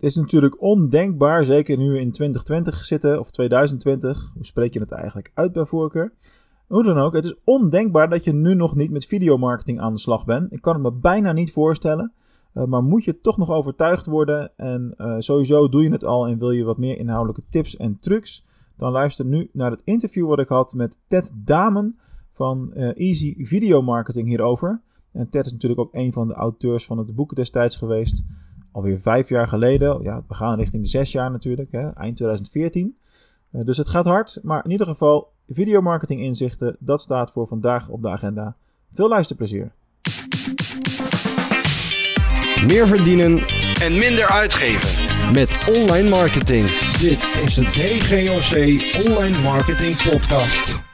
Het is natuurlijk ondenkbaar, zeker nu we in 2020 zitten, of 2020, hoe spreek je het eigenlijk uit bij voorkeur? Hoe dan ook, het is ondenkbaar dat je nu nog niet met videomarketing aan de slag bent. Ik kan het me bijna niet voorstellen. Uh, maar moet je toch nog overtuigd worden en uh, sowieso doe je het al en wil je wat meer inhoudelijke tips en trucs, dan luister nu naar het interview wat ik had met Ted Damen van uh, Easy Video Marketing hierover. En Ted is natuurlijk ook een van de auteurs van het boek destijds geweest. Alweer vijf jaar geleden. Ja, we gaan richting de zes jaar natuurlijk, hè, eind 2014. dus het gaat hard, maar in ieder geval videomarketing inzichten, dat staat voor vandaag op de agenda. Veel luisterplezier. Meer verdienen en minder uitgeven met online marketing. Dit is de DGOC Online Marketing Podcast.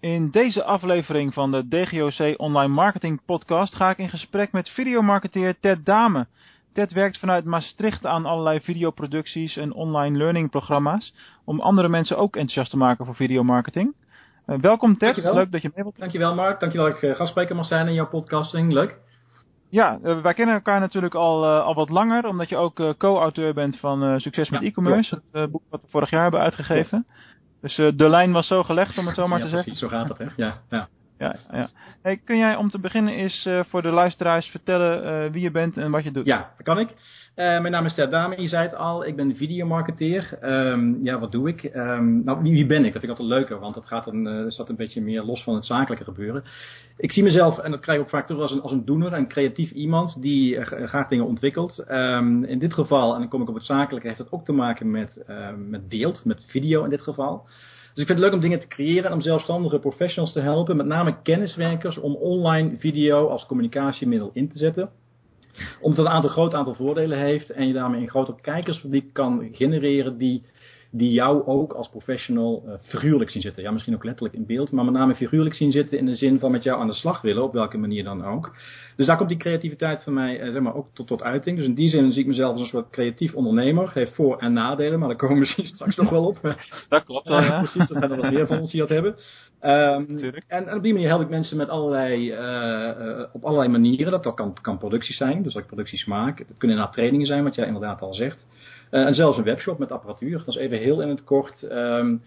In deze aflevering van de DGOC Online Marketing Podcast ga ik in gesprek met videomarketeer Ted Dame. Ted werkt vanuit Maastricht aan allerlei videoproducties en online learning programma's om andere mensen ook enthousiast te maken voor videomarketing. Uh, welkom Ted, Dankjewel. leuk dat je mee wilt. Dankjewel Mark, dankjewel dat ik uh, gastspreker mag zijn in jouw podcasting, leuk. Ja, uh, wij kennen elkaar natuurlijk al, al wat langer, omdat je ook co-auteur bent van Succes met ja, e-commerce, het boek wat we vorig jaar hebben uitgegeven. Dus de lijn was zo gelegd, om het zo maar ja, te precies, zeggen. zo gaat het hè, ja. ja. Ja, ja. Kun jij om te beginnen eens uh, voor de luisteraars vertellen uh, wie je bent en wat je doet? Ja, dat kan ik. Uh, mijn naam is Ter Dame, je zei het al. Ik ben videomarketeer. Um, ja, wat doe ik? Um, nou, wie, wie, ben ik? Dat vind ik altijd leuker, want dat gaat een, staat een beetje meer los van het zakelijke gebeuren. Ik zie mezelf, en dat krijg ik ook vaak terug als een, als een doener, een creatief iemand die graag dingen ontwikkelt. Um, in dit geval, en dan kom ik op het zakelijke, heeft het ook te maken met, met beeld, met video in dit geval. Dus ik vind het leuk om dingen te creëren en om zelfstandige professionals te helpen, met name kenniswerkers, om online video als communicatiemiddel in te zetten. Omdat het een aantal, groot aantal voordelen heeft en je daarmee een groter kijkerspubliek kan genereren die, die jou ook als professional uh, figuurlijk zien zitten. Ja, misschien ook letterlijk in beeld, maar met name figuurlijk zien zitten in de zin van met jou aan de slag willen, op welke manier dan ook. Dus daar komt die creativiteit van mij uh, zeg maar, ook tot, tot uiting. Dus in die zin zie ik mezelf als een soort creatief ondernemer. Heeft voor- en nadelen, maar daar komen we misschien straks nog wel op. Dat klopt wel, ja. Precies, er zijn er wat meer van ons die dat hebben. Um, en, en, op die manier help ik mensen met allerlei, uh, op allerlei manieren. Dat, dat kan, kan producties zijn, dus dat ik producties maak. Het kunnen inderdaad trainingen zijn, wat jij inderdaad al zegt. En zelfs een webshop met apparatuur. Dat is even heel in het kort... Um,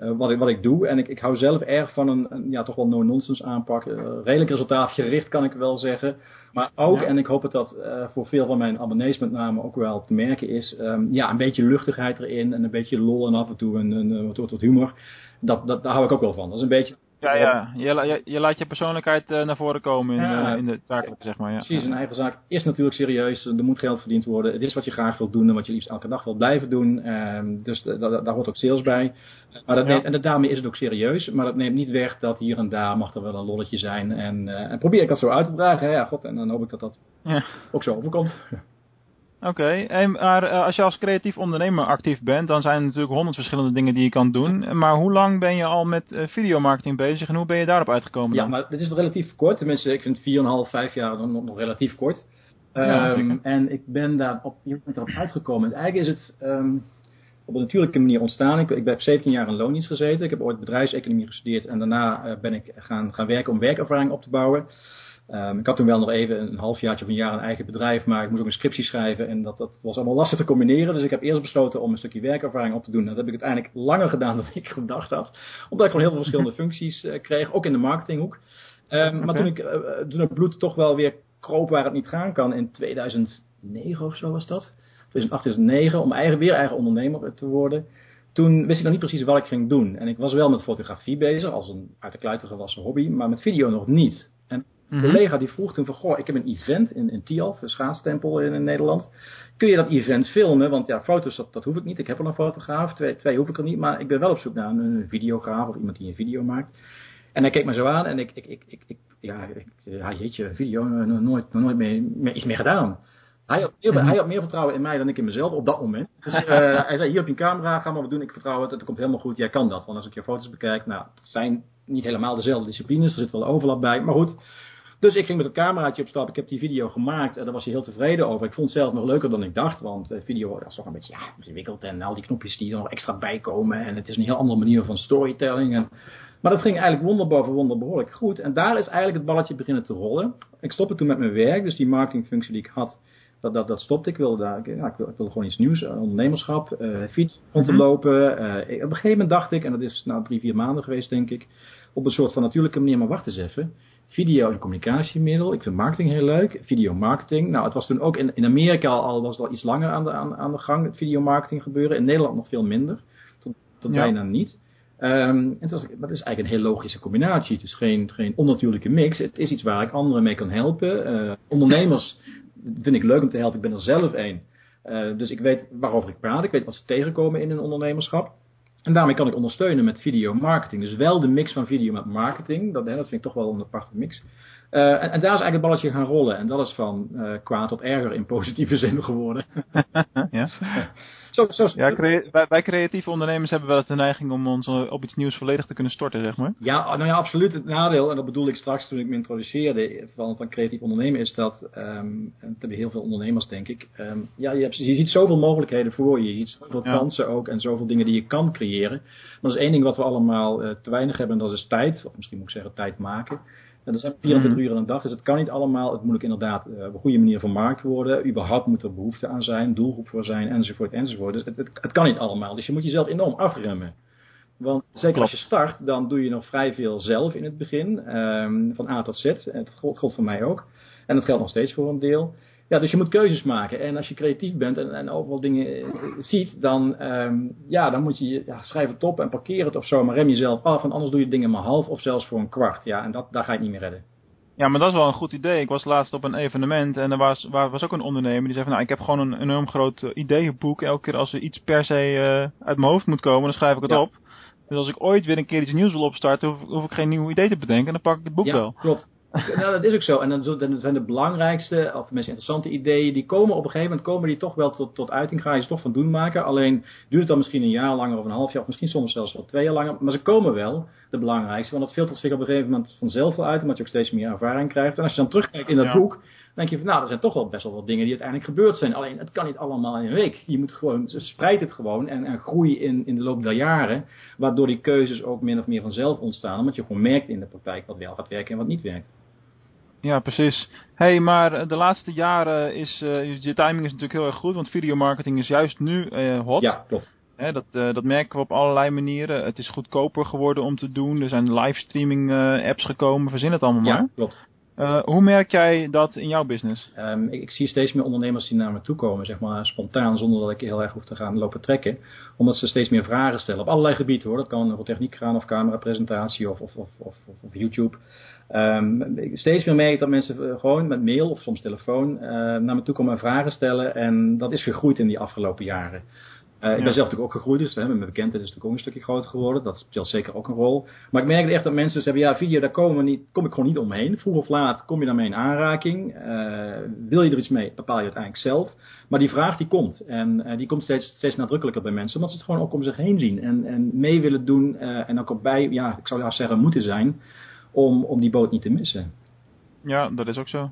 uh, wat, ik, wat ik doe. En ik, ik hou zelf erg van een, een ja, toch wel no-nonsense aanpak. Uh, redelijk resultaatgericht kan ik wel zeggen. Maar ook, ja. en ik hoop dat dat uh, voor veel van mijn abonnees met name ook wel te merken is. Um, ja, een beetje luchtigheid erin en een beetje lol en af en toe een, een, een wat, wat humor. Dat, dat, daar hou ik ook wel van. Dat is een beetje... Ja, ja. Je, je, je laat je persoonlijkheid uh, naar voren komen in, ja, uh, in de zakelijke, zeg maar. Ja. Precies, een eigen zaak is natuurlijk serieus. Er moet geld verdiend worden. Het is wat je graag wilt doen en wat je liefst elke dag wilt blijven doen. Um, dus daar hoort ook sales bij. Maar dat neemt, en daarmee is het ook serieus. Maar dat neemt niet weg dat hier en daar mag er wel een lolletje zijn. En, uh, en probeer ik dat zo uit te dragen. Hè? Ja, god, en dan hoop ik dat dat ja. ook zo overkomt. Oké, okay. maar uh, als je als creatief ondernemer actief bent, dan zijn er natuurlijk honderd verschillende dingen die je kan doen. Maar hoe lang ben je al met uh, videomarketing bezig en hoe ben je daarop uitgekomen? Ja, dan? maar dit is relatief kort. Tenminste, ik vind 4,5, 5 jaar nog, nog relatief kort. Ja, um, en ik ben daar op, ik ben erop uitgekomen. En eigenlijk is het um, op een natuurlijke manier ontstaan. Ik, ik heb 17 jaar in loondienst gezeten. Ik heb ooit bedrijfseconomie gestudeerd en daarna uh, ben ik gaan, gaan werken om werkervaring op te bouwen. Um, ik had toen wel nog even een halfjaartje of een jaar een eigen bedrijf, maar ik moest ook een scriptie schrijven en dat, dat was allemaal lastig te combineren. Dus ik heb eerst besloten om een stukje werkervaring op te doen. Dat heb ik uiteindelijk langer gedaan dan ik gedacht had, omdat ik gewoon heel veel verschillende functies uh, kreeg, ook in de marketinghoek. Um, okay. Maar toen, ik, uh, toen het bloed toch wel weer kroop waar het niet gaan kan, in 2009 of zo was dat, 2008, 2009, om eigen, weer eigen ondernemer te worden. Toen wist ik nog niet precies wat ik ging doen. En ik was wel met fotografie bezig, als een uit de kluiten gewassen hobby, maar met video nog niet. En een collega die vroeg toen van, goh, ik heb een event in, in Tialf, een schaatstempel in, in, Nederland. Kun je dat event filmen? Want ja, foto's, dat, dat hoef ik niet. Ik heb wel een fotograaf, twee, twee hoef ik er niet. Maar ik ben wel op zoek naar een, een videograaf of iemand die een video maakt. En hij keek me zo aan en ik, ik, ik, ik, ik ja, ik, ja, jeetje, video, nog nooit, nog nooit meer, meer, iets meer gedaan. Hij had, meer, hij had meer vertrouwen in mij dan ik in mezelf op dat moment. Dus uh, hij zei, hier heb je een camera, ga maar wat doen, ik vertrouw het, het komt helemaal goed, jij kan dat. Want als ik je foto's bekijk, nou, het zijn niet helemaal dezelfde disciplines, er zit wel overlap bij, maar goed. Dus ik ging met het cameraatje op stap. Ik heb die video gemaakt en daar was hij heel tevreden over. Ik vond het zelf nog leuker dan ik dacht, want video is toch een beetje ja, ingewikkeld en al die knopjes die er nog extra bij komen. En het is een heel andere manier van storytelling. En, maar dat ging eigenlijk wonder boven wonder behoorlijk goed. En daar is eigenlijk het balletje beginnen te rollen. Ik stopte toen met mijn werk, dus die marketingfunctie die ik had, Dat, dat, dat stopte. Ik wilde, daar, ja, ik, wilde, ik wilde gewoon iets nieuws, ondernemerschap, uh, fiets rond te lopen. op een gegeven moment dacht ik, en dat is nou drie, vier maanden geweest denk ik, op een soort van natuurlijke manier, maar wacht eens even. Video is een communicatiemiddel. Ik vind marketing heel leuk. Videomarketing. Nou, het was toen ook in, in Amerika al, was het al iets langer aan de, aan, aan de gang, het videomarketing gebeuren. In Nederland nog veel minder. Tot, tot bijna niet. Um, en was, dat is eigenlijk een heel logische combinatie. Het is geen, geen onnatuurlijke mix. Het is iets waar ik anderen mee kan helpen. Uh, ondernemers vind ik leuk om te helpen. Ik ben er zelf een. Uh, dus ik weet waarover ik praat. Ik weet wat ze tegenkomen in hun ondernemerschap. En daarmee kan ik ondersteunen met videomarketing. Dus wel de mix van video met marketing. Dat, hè, dat vind ik toch wel een aparte mix. Uh, en, en, daar is eigenlijk het balletje gaan rollen. En dat is van uh, kwaad tot erger in positieve zin geworden. ja, zo, zo, ja wij, wij, creatieve ondernemers hebben wel eens de neiging om ons op iets nieuws volledig te kunnen storten, zeg maar. Ja, nou ja, absoluut. Het nadeel, en dat bedoel ik straks toen ik me introduceerde van, van creatief ondernemen, is dat, um, en dat hebben heel veel ondernemers denk ik, um, ja, je, hebt, je ziet zoveel mogelijkheden voor je. Je ziet zoveel ja. kansen ook en zoveel dingen die je kan creëren. Maar dat is één ding wat we allemaal uh, te weinig hebben en dat is tijd. Of misschien moet ik zeggen tijd maken. En dat zijn 24 mm. uur in een dag, dus het kan niet allemaal. Het moet ook inderdaad uh, op een goede manier vermarkt worden. Überhaupt moet er behoefte aan zijn, doelgroep voor zijn, enzovoort, enzovoort. Dus het, het, het kan niet allemaal. Dus je moet jezelf enorm afremmen. Want zeker als je start, dan doe je nog vrij veel zelf in het begin. Um, van A tot Z. En dat geldt voor mij ook. En dat geldt nog steeds voor een deel. Ja, dus je moet keuzes maken. En als je creatief bent en, en overal dingen eh, ziet, dan, um, ja, dan moet je ja, schrijf het op en parkeer het of zo. Maar rem jezelf af, en anders doe je dingen maar half of zelfs voor een kwart. Ja, en dat, daar ga je niet meer redden. Ja, maar dat is wel een goed idee. Ik was laatst op een evenement en er was, waar, was ook een ondernemer die zei van, nou, ik heb gewoon een enorm groot uh, ideeënboek. Elke keer als er iets per se uh, uit mijn hoofd moet komen, dan schrijf ik het op. Dus als ik ooit weer een keer iets nieuws wil opstarten, hoef, hoef ik geen nieuw idee te bedenken. Dan pak ik het boek ja, wel. klopt. Nou, dat is ook zo. En dan, dan, zijn de belangrijkste, of de meest interessante ideeën, die komen op een gegeven moment komen die toch wel tot, tot uiting. Ga je ze toch van doen maken. Alleen duurt het dan misschien een jaar langer of een half jaar, of misschien soms zelfs wel twee jaar langer. Maar ze komen wel, de belangrijkste. Want dat filtert zich op een gegeven moment vanzelf wel uit, omdat je ook steeds meer ervaring krijgt. En als je dan terugkijkt in dat ja. boek, dan denk je van, nou, er zijn toch wel best wel wat dingen die uiteindelijk gebeurd zijn. Alleen, het kan niet allemaal in een week. Je moet gewoon, spreid het gewoon en, en groei in, in de loop der jaren. Waardoor die keuzes ook min of meer vanzelf ontstaan. Omdat je gewoon merkt in de praktijk wat wel gaat werken en wat niet werkt. Ja, precies. hey, maar de laatste jaren is uh, je timing is natuurlijk heel erg goed, want videomarketing is juist nu uh, hot. Ja, klopt. Hè, dat, uh, dat merken we op allerlei manieren. Het is goedkoper geworden om te doen. Er zijn livestreaming apps gekomen. Verzin het allemaal ja, maar. klopt. hoe merk jij dat in jouw business? Um, ik, ik, zie steeds meer ondernemers die naar me toe komen, zeg maar spontaan, zonder dat ik heel erg hoef te gaan lopen trekken. Omdat ze steeds meer vragen stellen op allerlei gebieden hoor. Dat kan over techniek gaan of camerapresentatie of, of, of, of, of YouTube. Um, steeds meer merk dat mensen gewoon met mail of soms telefoon uh, naar me toe komen en vragen stellen. En dat is gegroeid in die afgelopen jaren. Uh, ik ben zelf natuurlijk ook gegroeid, dus hè, mijn bekendheid is natuurlijk ook een stukje groter geworden. Dat speelt zeker ook een rol. Maar ik merk echt dat mensen zeggen, ja, video, daar komen we niet, kom ik gewoon niet omheen. Vroeg of laat kom je daarmee in aanraking. Uh, wil je er iets mee, bepaal je uiteindelijk zelf. Maar die vraag die komt. En uh, die komt steeds, steeds nadrukkelijker bij mensen. Omdat ze het gewoon ook om zich heen zien. En, en mee willen doen. en ook op bij, ja, ik zou ja zeggen, moeten zijn om, om die boot niet te missen. Ja, dat is ook zo.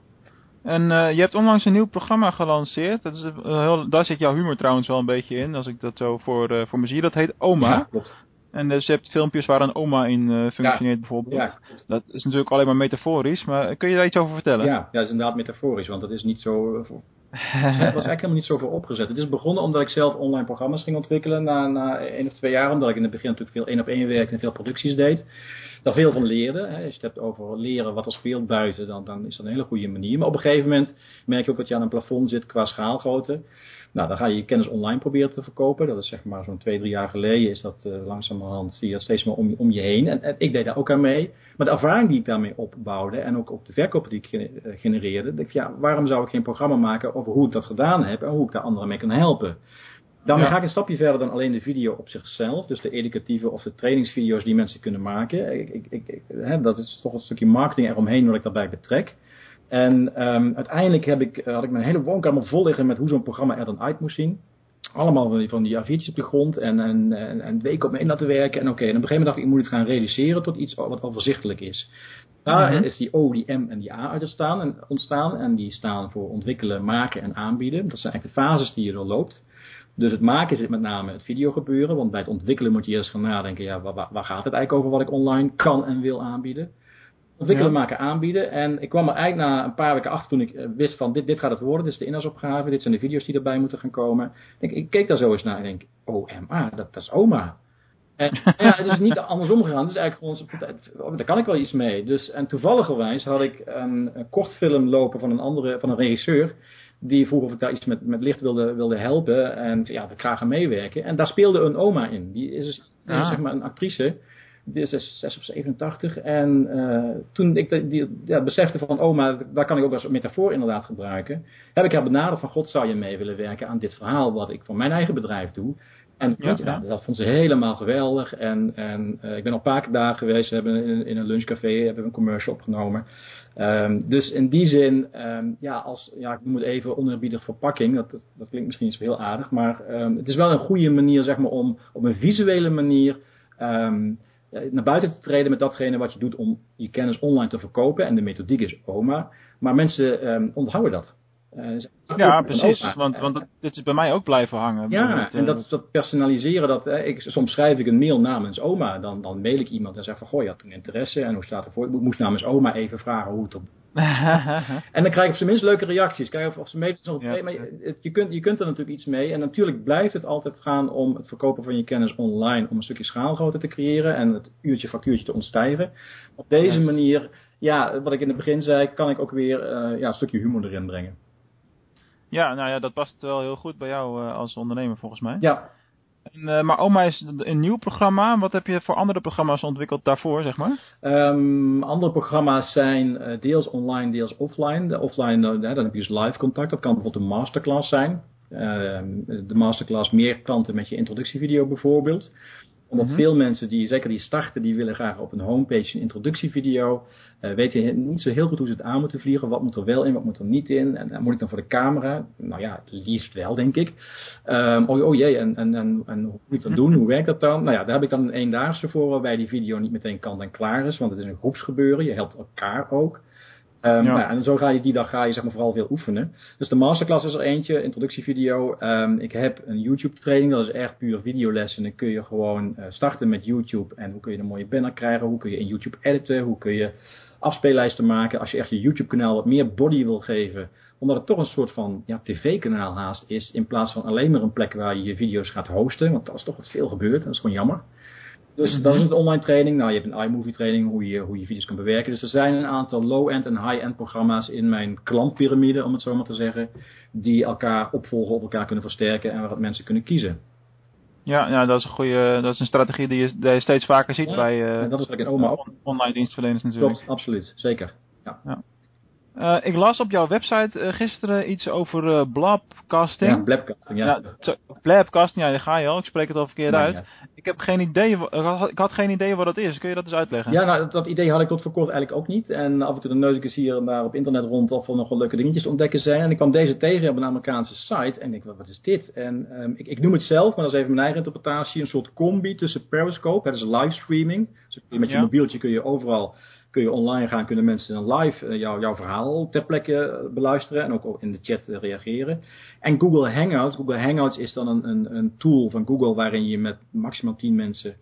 En uh, je hebt onlangs een nieuw programma gelanceerd. Dat is, uh, heel, daar zit jouw humor trouwens wel een beetje in, als ik dat zo voor, uh, voor me zie. Dat heet Oma. Ja, klopt. En dus je hebt filmpjes waar een oma in functioneert ja, bijvoorbeeld. Ja, dat is natuurlijk alleen maar metaforisch, maar kun je daar iets over vertellen? Ja, ja dat is inderdaad metaforisch, want dat is niet zo... het was eigenlijk helemaal niet zo voor opgezet. Het is begonnen omdat ik zelf online programma's ging ontwikkelen na, na één of twee jaar. Omdat ik in het begin natuurlijk veel één op één werkte en veel producties deed daar veel van leerde. Hè. Als je het hebt over leren wat er speelt buiten, dan, dan is dat een hele goede manier. Maar op een gegeven moment merk je ook dat je aan een plafond zit qua schaalgrootte. Nou, dan ga je je kennis online proberen te verkopen. Dat is zeg maar zo'n twee, drie jaar geleden is dat uh, langzamerhand, zie je dat steeds meer om, om je heen. En, en, ik deed daar ook aan mee. Maar de ervaring die ik daarmee opbouwde en ook op de verkopen die ik eh, genereerde, dacht ik, ja, waarom zou ik geen programma maken over hoe ik dat gedaan heb en hoe ik daar anderen mee kan helpen? Daarmee ja. ga ik een stapje verder dan alleen de video op zichzelf. Dus de educatieve of de trainingsvideo's die mensen kunnen maken. Ik, ik, ik, hè, dat is toch een stukje marketing eromheen wat ik daarbij betrek. En um, uiteindelijk heb ik, had ik mijn hele woonkamer vol liggen met hoe zo'n programma er dan uit moest zien. Allemaal van die, A4'tjes op de grond en, en, en, en weken op me in laten werken. En oké, okay, en op een gegeven moment dacht ik, ik moet het gaan realiseren tot iets wat overzichtelijk is. Daar mm-hmm. is die O, die M en die A uit ontstaan en, ontstaan. En die staan voor ontwikkelen, maken en aanbieden. Dat zijn eigenlijk de fases die je doorloopt. Dus het maken zit met name het videogebeuren. Want bij het ontwikkelen moet je eerst gaan nadenken, ja, waar, waar gaat het eigenlijk over wat ik online kan en wil aanbieden. Ontwikkelen, Ja. maken, aanbieden. En ik kwam er eigenlijk na een paar weken achter toen ik eh, wist van dit, dit gaat het worden. Dit is de inhoudsopgave. Dit zijn de video's die erbij moeten gaan komen. Ik, ik keek daar zo eens naar en denk, OMA, dat, dat is oma. En ja, het is niet andersom gegaan. Het is eigenlijk gewoon, zo- daar kan ik wel iets mee. Dus, en toevalligerwijs had ik een, een kortfilm lopen van een andere, van een regisseur. Die vroeg of ik daar iets met, met licht wilde, wilde helpen. En ja, ik graag aan meewerken. En daar speelde een oma in. Die is, dus- is Ah. zeg maar een actrice. Is 6 of 87. En eh, toen ik de- die, ja, besefte van oma, daar kan ik ook als metafoor inderdaad gebruiken. Heb ik haar benaderd van God zou je mee willen werken aan dit verhaal wat ik voor mijn eigen bedrijf doe. En Ja, ja. dat vond ze helemaal geweldig. En, en eh, ik ben al een paar keer daar geweest. We hebben in, in een lunchcafé hebben we een commercial opgenomen. Ehm, dus in die zin, ehm, ja, als, ja, ik noem het even oneerbiedig verpakking. Dat, dat, dat klinkt misschien niet zo heel aardig. Maar ehm, het is wel een goede manier, zeg maar, om op een visuele manier naar buiten te treden met datgene wat je doet om je kennis online te verkopen. En de methodiek is OMA. Maar mensen ehm, onthouden dat. Eh, Ja, een precies. Want, want dat- dit is bij mij ook blijven hangen. Ja, en eh, dat, dat personaliseren, dat, ik, soms schrijf ik een mail namens oma. Dan, dan mail ik iemand en zeg van, goh, je had toen interesse. En hoe staat het voor? Ik moest namens oma even vragen hoe het op... En dan krijg ik op zijn minst leuke reacties. Kijk of, of ze mee nog Ja, maar je, je, kunt, je kunt er natuurlijk iets mee. En natuurlijk blijft het altijd gaan om het verkopen van je kennis online. Om een stukje schaalgrootte te creëren. En het uurtje factuurtje te ontstijgen. Op deze manier, ja, wat ik in het begin zei, kan ik ook weer eh, ja, een stukje humor erin brengen. ja, nou ja, dat past wel heel goed bij jou eh, als ondernemer volgens mij. Ja, Eh, maar Oma is een nieuw programma. Wat heb je voor andere programma's ontwikkeld daarvoor, zeg maar? Ehm, andere programma's zijn eh, deels online, deels offline. De offline, eh, dan heb je dus live contact. Dat kan bijvoorbeeld een masterclass zijn. Ehm, de masterclass meer klanten met je introductievideo bijvoorbeeld. Omdat Mhm. veel mensen die, zeker die starten, die willen graag op een homepage een introductievideo. Eh weten niet zo heel goed hoe ze het aan moeten vliegen. Wat moet er wel in, wat moet er niet in. En, en moet ik dan voor de camera? Nou ja, het liefst wel, denk ik. Ehm, oh, oh jee, en, en, en, en hoe moet ik dat doen? Hoe werkt dat dan? Nou ja, daar heb ik dan een eendaagse voor, waarbij die video niet meteen kant en klaar is. Want het is een groepsgebeuren. Je helpt elkaar ook. Ehm, Ja. nou ja, en zo ga je die dag ga je zeg maar vooral veel oefenen. Dus de masterclass is er eentje, introductievideo. Ehm, ik heb een YouTube training, dat is echt puur videoles. En dan kun je gewoon eh, starten met YouTube. En hoe kun je een mooie banner krijgen? Hoe kun je in YouTube editen? Hoe kun je afspeellijsten maken? Als je echt je YouTube kanaal wat meer body wil geven. Omdat het toch een soort van ja, tv-kanaal haast is. In plaats van alleen maar een plek waar je je video's gaat hosten. Want dat is toch wat veel gebeurd. Dat is gewoon jammer. Dus dat is een online training. Nou, je hebt een iMovie training, hoe je, hoe je video's kan bewerken. Dus er zijn een aantal low-end en high-end programma's in mijn klantpyramide, om het zo maar te zeggen. Die elkaar opvolgen, op elkaar kunnen versterken en waar mensen kunnen kiezen. Ja, ja dat is een goede, dat is een strategie die je, die je steeds vaker ziet Ja, bij eh, dat is wat ik in oma ook. on- online dienstverleners natuurlijk. Klopt, absoluut. Zeker. Eh, ik las op jouw website eh, gisteren iets over eh blabcasting. Ja, blabcasting, ja. Ja, zo- blabcasting, ja, daar ga je al. Ik spreek het al verkeerd Nee, uit. ja. Ik heb geen idee, ik had, geen idee wat dat is. Kun je dat eens uitleggen? Ja, nou, dat, dat idee had ik tot voor kort eigenlijk ook niet. En af en toe de neus ik eens hier en daar op internet rond of er nog wel leuke dingetjes te ontdekken zijn. En ik kwam deze tegen op een Amerikaanse site en ik denk, wat, is dit? En ehm, ik, ik noem het zelf, maar dat is even mijn eigen interpretatie, een soort combi tussen Periscope, dat is livestreaming. Dus met je Ja. mobieltje kun je overal kun je online gaan, kunnen mensen live eh, jou, jouw verhaal ter plekke eh, beluisteren en ook in de chat eh, reageren. En Google Hangouts, Google Hangouts is dan een, een, een tool van Google waarin je met maximaal 10 mensen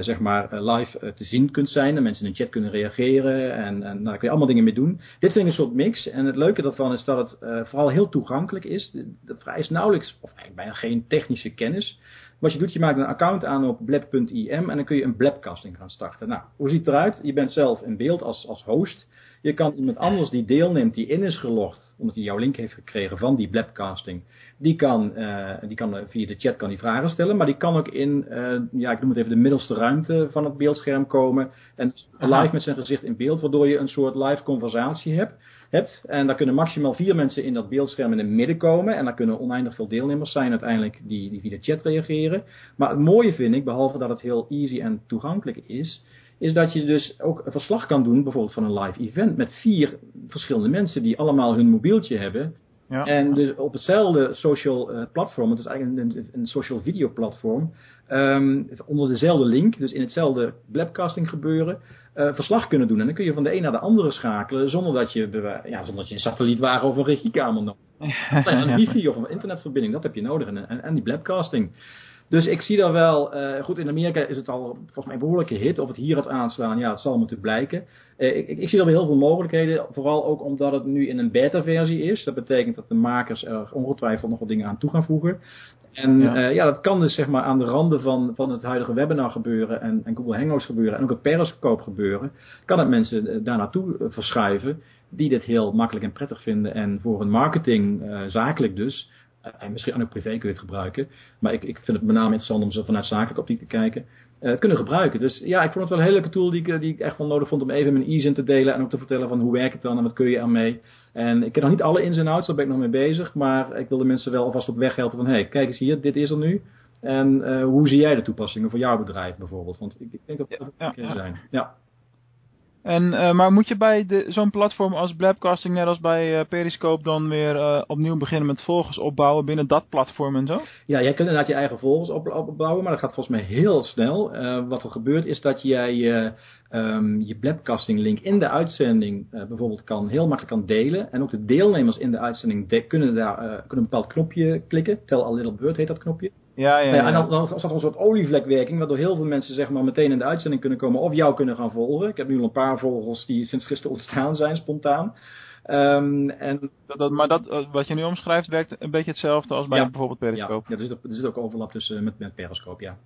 zeg maar live te zien kunt zijn. En mensen in de chat kunnen reageren. En, en nou, daar kun je allemaal dingen mee doen. Dit vind ik een soort mix. En het leuke daarvan is dat het vooral heel toegankelijk is. De vereist nauwelijks, of eigenlijk bijna geen technische kennis. Wat je doet, je maakt een account aan op blab.im en dan kun je een blabcasting gaan starten. Nou, hoe ziet het eruit? Je bent zelf in beeld als, als host. Je kan iemand anders die deelneemt, die in is gelogd, omdat hij jouw link heeft gekregen van die blabcasting, die kan, eh, die kan eh, via de chat kan die vragen stellen, maar die kan ook in, eh, ja, ik noem het even de middelste ruimte van het beeldscherm komen en live met zijn gezicht in beeld, waardoor je een soort live conversatie hebt. Hebt. En daar kunnen maximaal vier mensen in dat beeldscherm in het midden komen. En daar kunnen oneindig veel deelnemers zijn uiteindelijk die, die via de chat reageren. Maar het mooie vind ik, behalve dat het heel easy en toegankelijk is, is dat je dus ook een verslag kan doen, bijvoorbeeld van een live event, met vier verschillende mensen die allemaal hun mobieltje hebben. Ja. En dus op hetzelfde social eh, platform, het is eigenlijk een, een, social video platform, ehm, onder dezelfde link, dus in hetzelfde blabcasting gebeuren, eh, verslag kunnen doen. En dan kun je van de een naar de andere schakelen, zonder dat je, ja, zonder dat je een satellietwagen of een regiekamer nodig hebt. Een wifi of een internetverbinding, dat heb je nodig. En, en, en die blabcasting. Dus ik zie daar wel, uh, goed in Amerika is het al volgens mij een behoorlijke hit. Of het hier gaat aanslaan, ja, het zal natuurlijk blijken. Uh, ik, ik, zie daar wel heel veel mogelijkheden, vooral ook omdat het nu in een beta-versie is. Dat betekent dat de makers er ongetwijfeld nog wat dingen aan toe gaan voegen. En ja. Uh, ja, dat kan dus zeg maar aan de randen van, van het huidige webinar gebeuren en, en Google Hangouts gebeuren en ook het Periscope gebeuren. Kan het mensen daar naartoe verschuiven die dit heel makkelijk en prettig vinden en voor een marketing, zakelijk dus, en misschien ook privé kun je het gebruiken. Maar ik, ik vind het met name interessant om zo vanuit zakelijke optiek te kijken. Uh, kunnen gebruiken. Dus ja, ik vond het wel een hele leuke tool die ik, die ik echt wel nodig vond om even mijn ease in te delen. En ook te vertellen van hoe werkt het dan en wat kun je ermee. En ik ken nog niet alle ins en outs, daar ben ik nog mee bezig. Maar ik wil de mensen wel alvast op weg helpen van, hé, hey, kijk eens hier, dit is er nu. En uh, hoe zie jij de toepassingen voor jouw bedrijf bijvoorbeeld? Want ik, ik denk dat dat ja, ja, zijn. Ja. En, uh, maar moet je bij zo'n platform als Blabcasting, net als bij uh, Periscope, dan weer uh, opnieuw beginnen met volgers opbouwen binnen dat platform en zo? Ja, jij kunt inderdaad je eigen volgers op, opbouwen, maar dat gaat volgens mij heel snel. wat er gebeurt is dat jij um, je Blabcasting link in de uitzending bijvoorbeeld kan, heel makkelijk kan delen. En ook de deelnemers in de uitzending kunnen daar kunnen een bepaald knopje klikken. Tell a little bird heet dat knopje. Ja, ja, ja. En dan, dan staat er een soort olievlekwerking, waardoor heel veel mensen zeg maar meteen in de uitzending kunnen komen of jou kunnen gaan volgen. Ik heb nu al een paar volgers die sinds gisteren ontstaan zijn, spontaan. Um, en, dat, maar dat, wat je nu omschrijft werkt een beetje hetzelfde als bij ja, bijvoorbeeld Periscope. Ja, ja er, zit ook, er zit ook overlap tussen met, met Periscope, ja.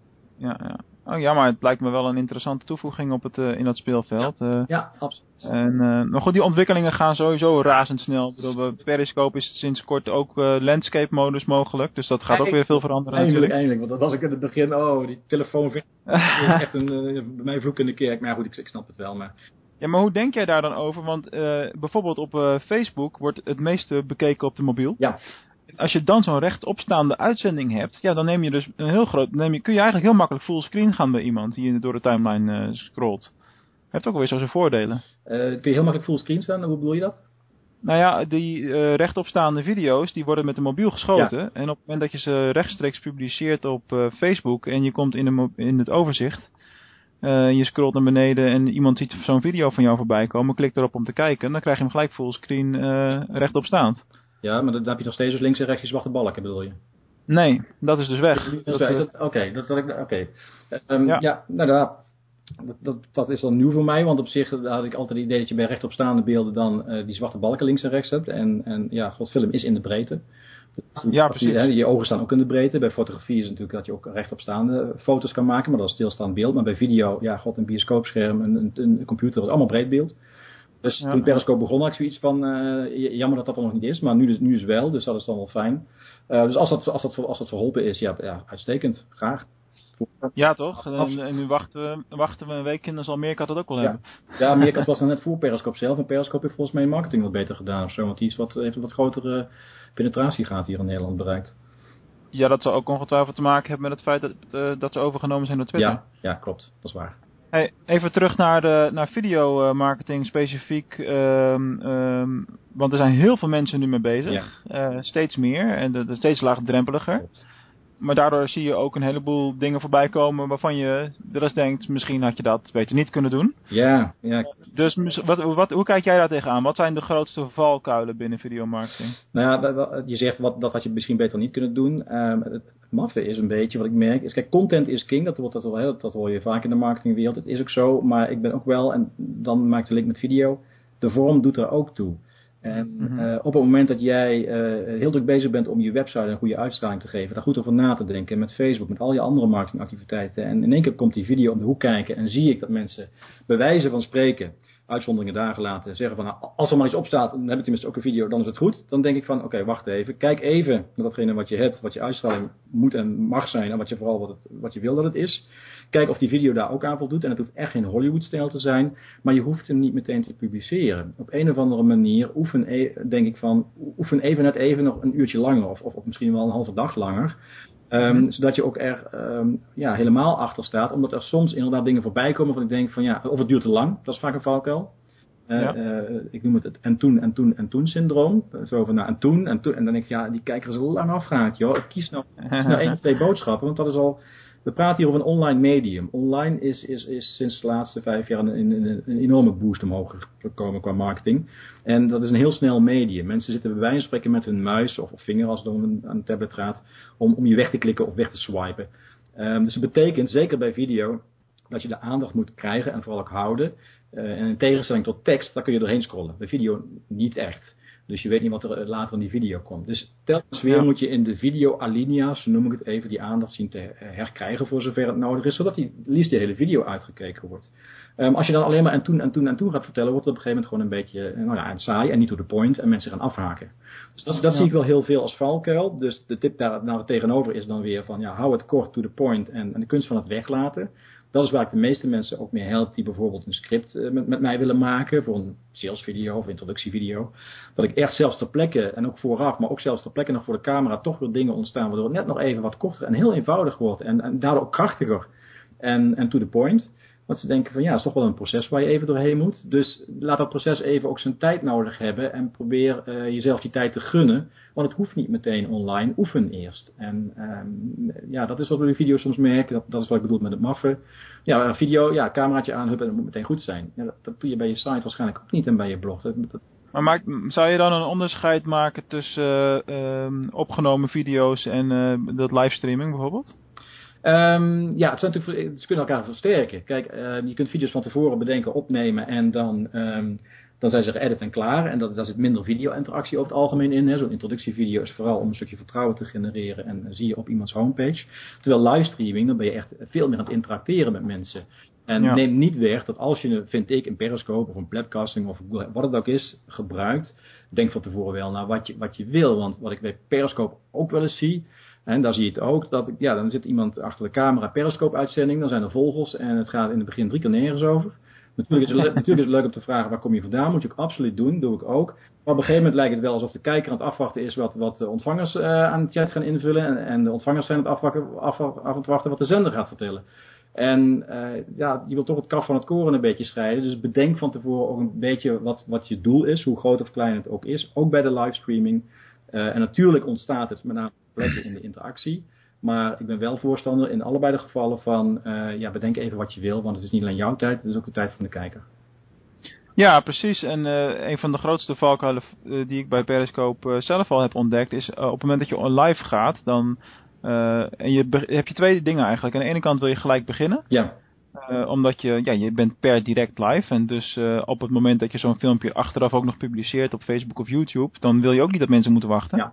Ja, ja. Oh ja, maar het lijkt me wel een interessante toevoeging op het, uh, in dat speelveld. Ja, uh, ja absoluut. En, uh, maar goed, die ontwikkelingen gaan sowieso razendsnel. Ik bedoel, Periscope is sinds kort ook landscape modus mogelijk. Dus dat gaat ook weer veel veranderen eindelijk, natuurlijk. Eindelijk, want dat was ik in het begin, oh, die telefoon is echt een, bij mij vloek in de kerk. Maar goed, ik, ik snap het wel. Maar ja, maar hoe denk jij daar dan over? Want uh, bijvoorbeeld op uh, Facebook wordt het meeste bekeken op de mobiel. Ja. Als je dan zo'n rechtopstaande uitzending hebt, ja, dan neem je dus een heel groot, neem je, kun je eigenlijk heel makkelijk fullscreen gaan bij iemand die door de timeline uh, scrolt. Heeft ook wel weer zo zijn voordelen. kun je heel makkelijk fullscreen staan? Hoe bedoel je dat? Nou ja, die uh, rechtopstaande video's, die worden met de mobiel geschoten. Ja. En op het moment dat je ze rechtstreeks publiceert op Facebook en je komt in, de in het overzicht, uh, je scrolt naar beneden en iemand ziet zo'n video van jou voorbij komen, klikt erop om te kijken, dan krijg je hem gelijk fullscreen uh, rechtop staand. Ja, maar dan heb je nog steeds dus links en rechts je zwarte balken, bedoel je? Nee, dat is dus weg. Oké, okay, dat, dat, oké. Okay. Um, ja. ja, nou dat, dat, dat is dan nieuw voor mij, want op zich had ik altijd het idee dat je bij rechtopstaande beelden dan uh, die zwarte balken links en rechts hebt. En, en ja, God, film is in de breedte. Ja, precies. Je, hè, je, ogen staan ook in de breedte. Bij fotografie is het natuurlijk dat je ook rechtopstaande foto's kan maken, maar dat is stilstaand beeld. Maar bij video, ja, god, een bioscoopscherm, een, een, een computer, dat is allemaal breed beeld. Dus ja, toen Periscope begon had ik zoiets van, uh, jammer dat dat er nog niet is, maar nu dus, nu is wel, dus dat is dan wel fijn. Uh, dus als dat, als, dat, als dat verholpen is, ja, ja uitstekend, graag. Ja, toch? En, en, nu wachten we, wachten we een week en dan zal Meerkat dat ook wel hebben. Ja, Meerkat was dan net voor Periscope zelf en Periscope heeft volgens mij marketing wat beter gedaan of zo, want die is wat, heeft een wat grotere penetratie gaat hier in Nederland bereikt. Ja, dat zal ook ongetwijfeld te maken hebben met het feit dat, uh, dat ze overgenomen zijn door Twitter. Ja, ja klopt. Dat is waar. Hey, even terug naar, de, naar videomarketing specifiek. Um, um, want er zijn heel veel mensen nu mee bezig. Ja. Uh, steeds meer en de, de steeds laagdrempeliger. Maar daardoor zie je ook een heleboel dingen voorbij komen waarvan je er eens denkt, misschien had je dat beter niet kunnen doen. Ja, ja. Dus wat, wat, hoe kijk jij daar tegenaan? Wat zijn de grootste valkuilen binnen videomarketing? Nou ja, je zegt wat, dat had je misschien beter niet kunnen doen. Um, het maffe is een beetje, wat ik merk, is kijk, content is king, dat, wordt, dat, wel, dat hoor je vaak in de marketingwereld. Het is ook zo, maar ik ben ook wel, en dan maak ik de link met video, de vorm doet er ook toe. En mm -hmm. uh, op het moment dat jij uh, heel druk bezig bent om je website een goede uitstraling te geven, daar goed over na te denken, met Facebook, met al je andere marketingactiviteiten, en in één keer komt die video om de hoek kijken en zie ik dat mensen bij wijze van spreken, uitzonderingen daar gelaten, zeggen van nou, als er maar iets op staat, dan heb ik tenminste ook een video, dan is het goed. Dan denk ik van oké, wacht even, kijk even naar datgene wat je hebt, wat je uitstraling moet en mag zijn en wat je vooral wat, je wil dat het is. Kijk of die video daar ook aan voldoet. En het hoeft echt geen Hollywood-stijl te zijn. Maar je hoeft hem niet meteen te publiceren. Op een of andere manier oefen, e denk ik van, oefen even net even nog een uurtje langer. Of, of misschien wel een halve dag langer. Um, mm. Zodat je ook er um, ja, helemaal achter staat. Omdat er soms inderdaad dingen voorbij komen van ik denk van ja, of het duurt te lang. Dat is vaak een valkuil. Uh, ja. uh, ik noem het het en toen en toen en toen syndroom. Zo van nou en toen en toen. En dan denk ik ja, die kijker is lang afgehaakt joh. Ik kies nou, kies nou één of twee boodschappen. Want dat is al we praten hier over een online medium. Online is, is, is sinds de laatste vijf jaar een, enorme boost omhoog gekomen qua marketing. En dat is een heel snel medium. Mensen zitten bij wijze van spreken met hun muis of, of vinger als het om een, aan tablet gaat, om, om je weg te klikken of weg te swipen. Um, dus dat betekent, zeker bij video, dat je de aandacht moet krijgen en vooral ook houden. Uh, en in tegenstelling tot tekst, daar kun je doorheen scrollen. Bij video niet echt. Dus je weet niet wat er later in die video komt. Dus telkens weer moet je in de video alinea's, noem ik het even, die aandacht zien te herkrijgen voor zover het nodig is, zodat die liefst de hele video uitgekeken wordt. Um, als je dan alleen maar en toen en toen en toen gaat vertellen, wordt het op een gegeven moment gewoon een beetje nou ja, saai en niet to the point en mensen gaan afhaken. Dus dat, dat ja. zie ik wel heel veel als valkuil. Dus de tip daar naar tegenover is dan weer van ja, hou het kort to the point en, en de kunst van het weglaten dat is waar ik de meeste mensen ook mee help die bijvoorbeeld een script uh, met, met mij willen maken voor een salesvideo of introductievideo. Dat ik echt zelfs ter plekke en ook vooraf, maar ook zelfs ter plekke nog voor de camera toch weer dingen ontstaan waardoor het net nog even wat korter en heel eenvoudig wordt en, en daardoor ook krachtiger en, en to the point. Want ze denken van ja, het is toch wel een proces waar je even doorheen moet. Dus laat dat proces even ook zijn tijd nodig hebben. En probeer uh, jezelf die tijd te gunnen. Want het hoeft niet meteen online. Oefen eerst. En um, ja, dat is wat we in video's soms merken. Dat, dat is wat ik bedoel met het maffen. Ja, video, ja, cameraatje aan, en het moet meteen goed zijn. Ja, dat, doe je bij je site waarschijnlijk ook niet en bij je blog. Dat, maar maak, zou je dan een onderscheid maken tussen uh, um, opgenomen video's en uh, dat livestreaming bijvoorbeeld? Um, ja, het zijn natuurlijk, ze kunnen elkaar versterken. Kijk, uh, je kunt video's van tevoren bedenken, opnemen en dan, um, dan zijn ze geëdit en klaar. En dat, daar zit minder video-interactie over het algemeen in. Zo'n introductievideo is vooral om een stukje vertrouwen te genereren en zie je op iemands homepage. Terwijl livestreaming, dan ben je echt veel meer aan het interacteren met mensen. En ja. neem niet weg dat als je, vind ik, een Periscope of een Platcasting of wat het ook is, gebruikt, denk van tevoren wel naar wat je, wat je wil. Want wat ik bij Periscope ook wel eens zie, en daar zie je het ook, dat ja, dan zit iemand achter de camera periscope uitzending, dan zijn er vogels en het gaat in het begin drie keer nergens over. Natuurlijk is, het, natuurlijk is het leuk om te vragen waar kom je vandaan, moet je ook absoluut doen, doe ik ook. Maar op een gegeven moment lijkt het wel alsof de kijker aan het afwachten is wat, wat de ontvangers uh, aan het chat gaan invullen en, en de ontvangers zijn aan het afwachten, af, af, af wachten wat de zender gaat vertellen. En uh, ja, je wil toch het kaf van het koren een beetje scheiden. Dus bedenk van tevoren ook een beetje wat, wat je doel is, hoe groot of klein het ook is. Ook bij de livestreaming. Uh, en natuurlijk ontstaat het met name plekken in de interactie. Maar ik ben wel voorstander in allebei de gevallen van, uh, ja, bedenk even wat je wil, want het is niet alleen jouw tijd, het is ook de tijd van de kijker. Ja, precies. En uh, een van de grootste valkuilen uh, die ik bij Periscope zelf al heb ontdekt is, op het moment dat je live gaat, dan en je heb je twee dingen eigenlijk. Aan de ene kant wil je gelijk beginnen. Ja. Uh, omdat je, ja, je bent per direct live. En dus uh, op het moment dat je zo'n filmpje achteraf ook nog publiceert op Facebook of YouTube, dan wil je ook niet dat mensen moeten wachten. Ja.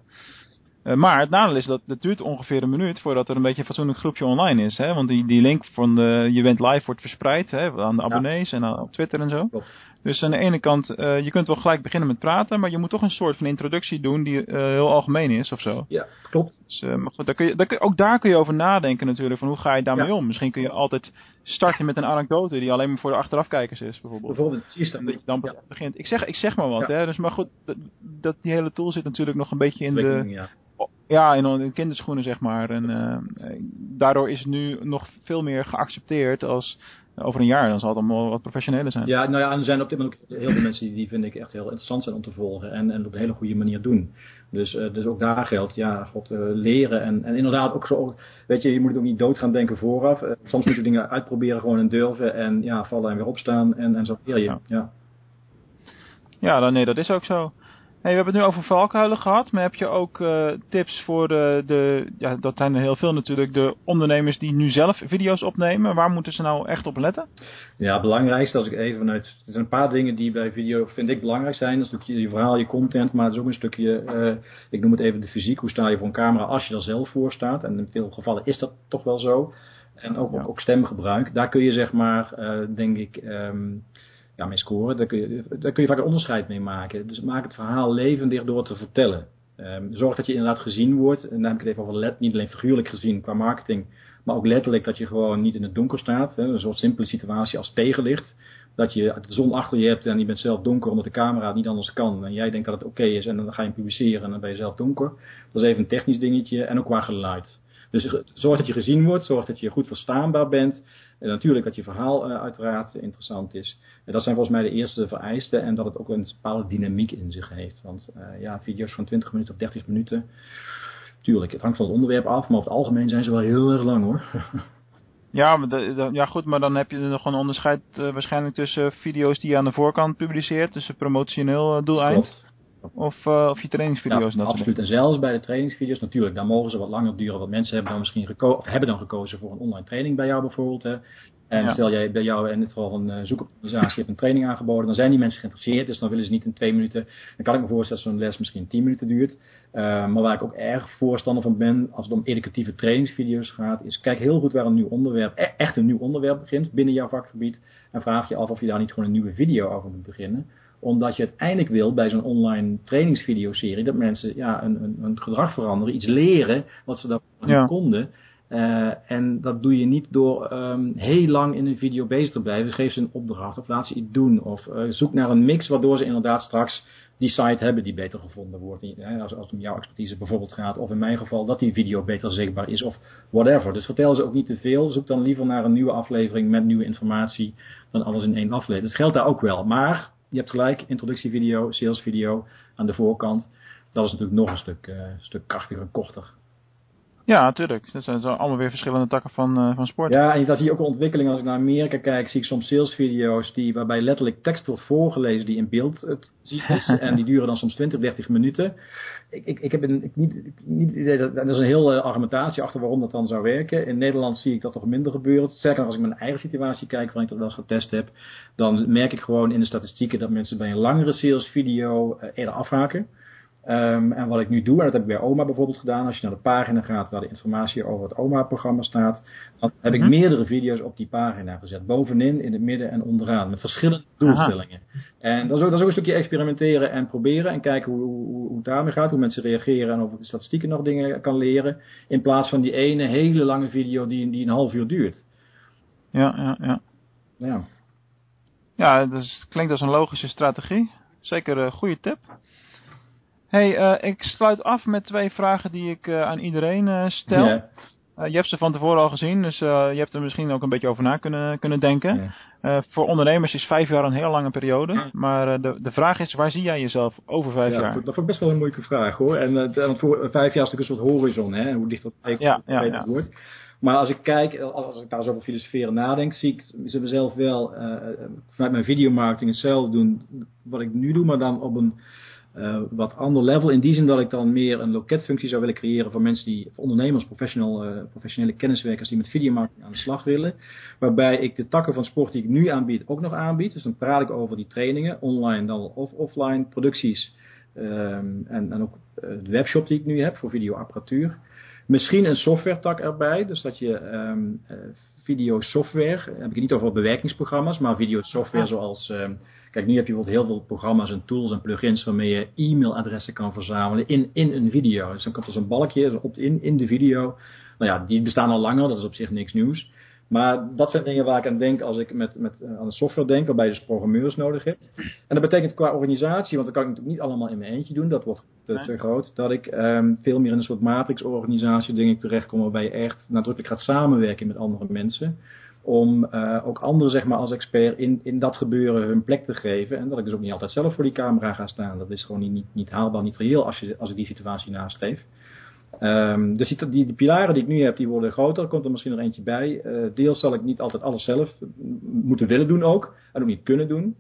Uh, maar het nadeel is dat het duurt ongeveer een minuut voordat er een beetje een fatsoenlijk groepje online is. Hè? Want die, die link van de, je bent live wordt verspreid hè, aan de abonnees ja. en aan, op Twitter en zo. Klopt. Dus aan de ene kant, uh, je kunt wel gelijk beginnen met praten, maar je moet toch een soort van introductie doen die uh, heel algemeen is of zo. Ja, klopt. Dus, maar goed, daar kun je, daar kun, ook daar kun je over nadenken natuurlijk, van hoe ga je daarmee ja. om. Misschien kun je altijd starten met een anekdote die alleen maar voor de achterafkijkers is, bijvoorbeeld. Bijvoorbeeld, precies dat. Dan ja. begint. Ik zeg, ik zeg maar wat, hè. Dus, maar goed, dat, dat, die hele tool zit natuurlijk nog een beetje in de... Ja. In, in kinderschoenen zeg maar. En uh, daardoor is het nu nog veel meer geaccepteerd als over een jaar. Dan zal het allemaal wat professioneler zijn. Ja, nou ja, en er zijn op dit moment ook heel veel mensen die, die vind ik echt heel interessant zijn om te volgen. En, en op een hele goede manier doen. Dus, uh, dus ook daar geldt, ja, god, uh, leren. En, en inderdaad ook zo, weet je, je moet het ook niet dood gaan denken vooraf. Soms moet je dingen uitproberen gewoon en durven. En ja, vallen en weer opstaan. En, en zo leer je, ja. Ja, ja dan, nee, dat is ook zo. Hey, we hebben het nu over valkuilen gehad, maar heb je ook uh, tips voor de, de, ja, dat zijn er heel veel natuurlijk, de ondernemers die nu zelf video's opnemen. Waar moeten ze nou echt op letten? Ja, het belangrijkste als ik even vanuit, er zijn een paar dingen die bij video, vind ik, belangrijk zijn. Dat is natuurlijk je verhaal, je content, maar het is ook een stukje, uh, ik noem het even de fysiek. Hoe sta je voor een camera als je er zelf voor staat? En in veel gevallen is dat toch wel zo. En ook, ja. ook, ook stemgebruik. Daar kun je zeg maar, uh, denk ik... Um, ja, mee scoren. Daar kun, je, kun je vaak een onderscheid mee maken. Dus maak het verhaal levendig door te vertellen. Um, zorg dat je inderdaad gezien wordt. En dan ik het even over let, niet alleen figuurlijk gezien qua marketing, maar ook letterlijk dat je gewoon niet in het donker staat. Hè, een soort simpele situatie als tegenlicht. Dat je de zon achter je hebt en je bent zelf donker omdat de camera het niet anders kan. En jij denkt dat het oké is en dan ga je publiceren en dan ben je zelf donker. Dat is even een technisch dingetje en ook qua geluid. Dus zorg dat je gezien wordt, zorg dat je goed verstaanbaar bent. En natuurlijk dat je verhaal uh, uiteraard interessant is. En dat zijn volgens mij de eerste vereisten. En dat het ook een bepaalde dynamiek in zich heeft. Want uh, ja, video's van 20 minuten of 30 minuten. Tuurlijk, het hangt van het onderwerp af. Maar over het algemeen zijn ze wel heel erg lang hoor. Ja, maar de- de- ja, goed, maar dan heb je nog een onderscheid eh, waarschijnlijk tussen video's die je aan de voorkant publiceert, tussen promotioneel eh, doeleind. Of, eh, of je trainingsvideo's. Ja, absoluut. En zelfs bij de trainingsvideo's, natuurlijk, daar mogen ze wat langer duren. Want mensen hebben dan misschien geko of hebben dan gekozen voor een online training bij jou bijvoorbeeld. Hè. En Ja. stel jij bij jou in dit geval een uh, zoekorganisatie hebt een training aangeboden, dan zijn die mensen geïnteresseerd. Dus dan willen ze niet in twee minuten. Dan kan ik me voorstellen dat zo'n les misschien tien minuten duurt. Uh, maar waar ik ook erg voorstander van ben, als het om educatieve trainingsvideo's gaat, is kijk heel goed waar een nieuw onderwerp, e- echt een nieuw onderwerp begint binnen jouw vakgebied. En vraag je af of je daar niet gewoon een nieuwe video over moet beginnen omdat je uiteindelijk wil bij zo'n online trainingsvideoserie dat mensen ja, een, een, een gedrag veranderen, iets leren wat ze dat Ja. niet konden. Uh, en dat doe je niet door um, heel lang in een video bezig te blijven. Geef ze een opdracht of laat ze iets doen. Of uh, zoek naar een mix waardoor ze inderdaad straks die site hebben die beter gevonden wordt. Als, als het om jouw expertise bijvoorbeeld gaat. Of in mijn geval dat die video beter zichtbaar is of whatever. Dus vertel ze ook niet te veel. Zoek dan liever naar een nieuwe aflevering met nieuwe informatie dan alles in één aflevering. Dat geldt daar ook wel. Maar je hebt gelijk, introductievideo, salesvideo aan de voorkant. Dat is natuurlijk nog een stuk, uh, stuk krachtiger en korter. Ja, natuurlijk. Dat zijn zo allemaal weer verschillende takken van, uh, van sport. Ja, en daar zie je ook een ontwikkeling. Als ik naar Amerika kijk, zie ik soms salesvideo's die, waarbij letterlijk tekst wordt voorgelezen die in beeld te zien is. en die duren dan soms 20, 30 minuten. Ik, ik, ik heb een, ik niet, ik, niet idee dat er is een hele argumentatie achter waarom dat dan zou werken. In Nederland zie ik dat toch minder gebeuren. Sterker als ik mijn eigen situatie kijk, waarin ik dat wel eens getest heb, dan merk ik gewoon in de statistieken dat mensen bij een langere salesvideo uh, eerder afhaken. Um, en wat ik nu doe, en dat heb ik bij OMA bijvoorbeeld gedaan, als je naar de pagina gaat waar de informatie over het OMA-programma staat, dan heb ik Mhm. meerdere video's op die pagina gezet. Bovenin, in het midden en onderaan. Met verschillende doelstellingen. En dat is, ook, dat is ook een stukje experimenteren en proberen en kijken hoe, hoe, hoe het daarmee gaat, hoe mensen reageren en of ik de statistieken nog dingen kan leren. In plaats van die ene hele lange video die, die een half uur duurt. Ja, ja, ja. Ja. Ja, dat is, klinkt als een logische strategie. Zeker een goede tip. Hey, uh, ik sluit af met twee vragen die ik uh, aan iedereen uh, stel. Ja. je hebt ze van tevoren al gezien, dus je hebt er misschien ook een beetje over na kunnen, kunnen denken. Voor ondernemers is vijf jaar een heel lange periode. Maar de, de vraag is, waar zie jij jezelf over vijf ja, jaar? Dat vond ik best wel een moeilijke vraag hoor. En uh, voor vijf jaar is natuurlijk een soort horizon, hè, hoe dicht dat tegen ja, ja, ja. wordt. Maar als ik kijk, als ik daar zo over filosoferen nadenk, zie ik ze mezelf wel uh, vanuit mijn videomarketing hetzelfde doen wat ik nu doe, maar dan op een uh, wat ander level. In die zin dat ik dan meer een loketfunctie zou willen creëren voor mensen die, voor ondernemers, professional, uh, professionele kenniswerkers die met videomarketing aan de slag willen. Waarbij ik de takken van sport die ik nu aanbied ook nog aanbied. Dus dan praat ik over die trainingen, online dan of offline, producties um, en, en ook de webshop die ik nu heb voor videoapparatuur. Misschien een software tak erbij, dus dat je um, video software, heb ik het niet over bewerkingsprogramma's, maar video software zoals um, Kijk, nu heb je bijvoorbeeld heel veel programma's en tools en plugins waarmee je e-mailadressen kan verzamelen in, in een video. Dus dan komt er zo'n balkje opt-in in de video. Nou ja, die bestaan al langer, dat is op zich niks nieuws. Maar dat zijn dingen waar ik aan denk als ik met, met, aan de software denk, waarbij je dus programmeurs nodig hebt. En dat betekent qua organisatie, want dat kan ik natuurlijk niet allemaal in mijn eentje doen, dat wordt te, nee. te groot, dat ik um, veel meer in een soort matrixorganisatie denk ik terechtkom, waarbij je echt nadrukkelijk gaat samenwerken met andere mensen om uh, ook anderen zeg maar als expert in, in dat gebeuren hun plek te geven. En dat ik dus ook niet altijd zelf voor die camera ga staan. Dat is gewoon niet, niet, haalbaar, niet reëel als, je, als ik die situatie nastreef. Um, dus die, die, die, pilaren die ik nu heb, die worden groter. Er komt er misschien nog eentje bij. Uh, deels zal ik niet altijd alles zelf moeten willen doen ook. En ook niet kunnen doen.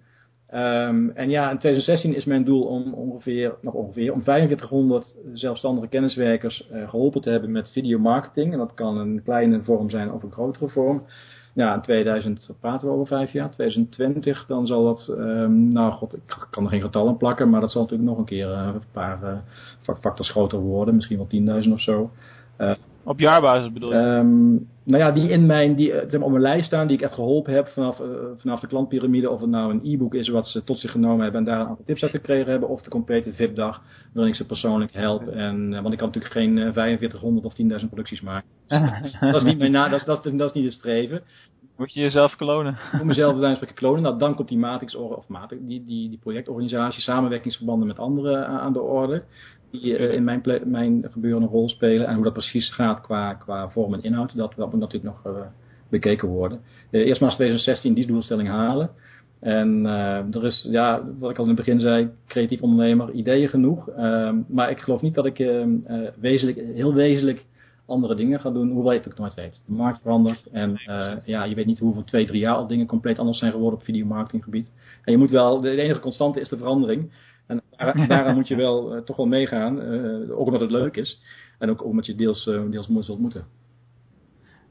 Um, en ja, in 2016 is mijn doel om ongeveer, nog ongeveer, om 4500 zelfstandige kenniswerkers uh, geholpen te hebben met videomarketing. En dat kan een kleine vorm zijn of een grotere vorm. Ja, in 2000 praten we over vijf jaar, 2020, dan zal dat, um, nou god, ik kan er geen getallen plakken, maar dat zal natuurlijk nog een keer uh, een paar uh, factors groter worden, misschien wel 10.000 of zo. Uh, Op jaarbasis bedoel je? Um, nou ja, die in mijn, die zeg maar, op mijn lijst staan, die ik echt geholpen heb vanaf, uh, vanaf de klantpyramide. Of het nou een e-book is wat ze tot zich genomen hebben en daar een aantal tips uit gekregen hebben. Of de complete VIP-dag, waarin ik ze persoonlijk help. En, uh, want ik kan natuurlijk geen uh, 4500 of 10.000 producties maken. dat, is niet mijn na, dat, is, dat, is, dat is niet het streven. Moet je jezelf klonen? Moet mezelf bij wijze van klonen. Nou, dan komt die matrix, of matrix, die, die, die projectorganisatie, samenwerkingsverbanden met anderen aan de orde die uh, in mijn, mijn gebeuren een rol spelen. En hoe dat precies gaat qua, qua vorm en inhoud, dat, dat moet natuurlijk nog uh, bekeken worden. Uh, eerst maar 2016 die doelstelling halen. En er is, ja, wat ik al in het begin zei, creatief ondernemer, ideeën genoeg. maar ik geloof niet dat ik wezenlijk, heel wezenlijk andere dingen gaat doen, hoewel je het ook nooit weet. De markt verandert en ja, je weet niet hoeveel twee, drie jaar al dingen compleet anders zijn geworden op videomarketinggebied. En je moet wel, de enige constante is de verandering. En daar, daaraan moet je wel uh, toch wel meegaan, uh, ook omdat het leuk is. En ook omdat je deels, deels moet zult moeten.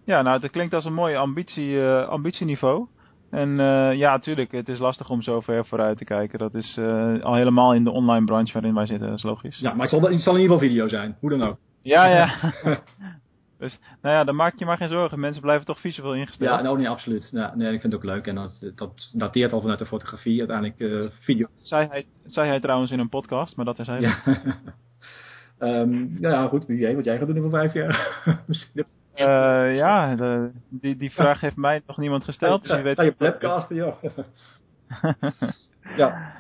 Ja, nou, het klinkt als een mooi ambitie, ambitieniveau. En ja, natuurlijk, het is lastig om zo ver vooruit te kijken. Dat is al helemaal in de online branche waarin wij zitten, dat is logisch. Ja, maar het zal, het zal in ieder geval video zijn, hoe dan ook. Ja, ja. dus, nou ja, dan maak je maar geen zorgen. Mensen blijven toch visueel ingesteld. Ja, nou nee, absoluut. Ja, nee, ik vind het ook leuk. En dat, dat dateert al vanuit de fotografie, uiteindelijk uh, video. Zei hij, zei hij trouwens in een podcast, maar dat is hij. Ja. um, ja, goed, wie weet wat jij gaat doen over vijf jaar. Uh, ja, de, die, die vraag heeft mij nog niemand gesteld. Dus je weet je webcasten, joh. ja.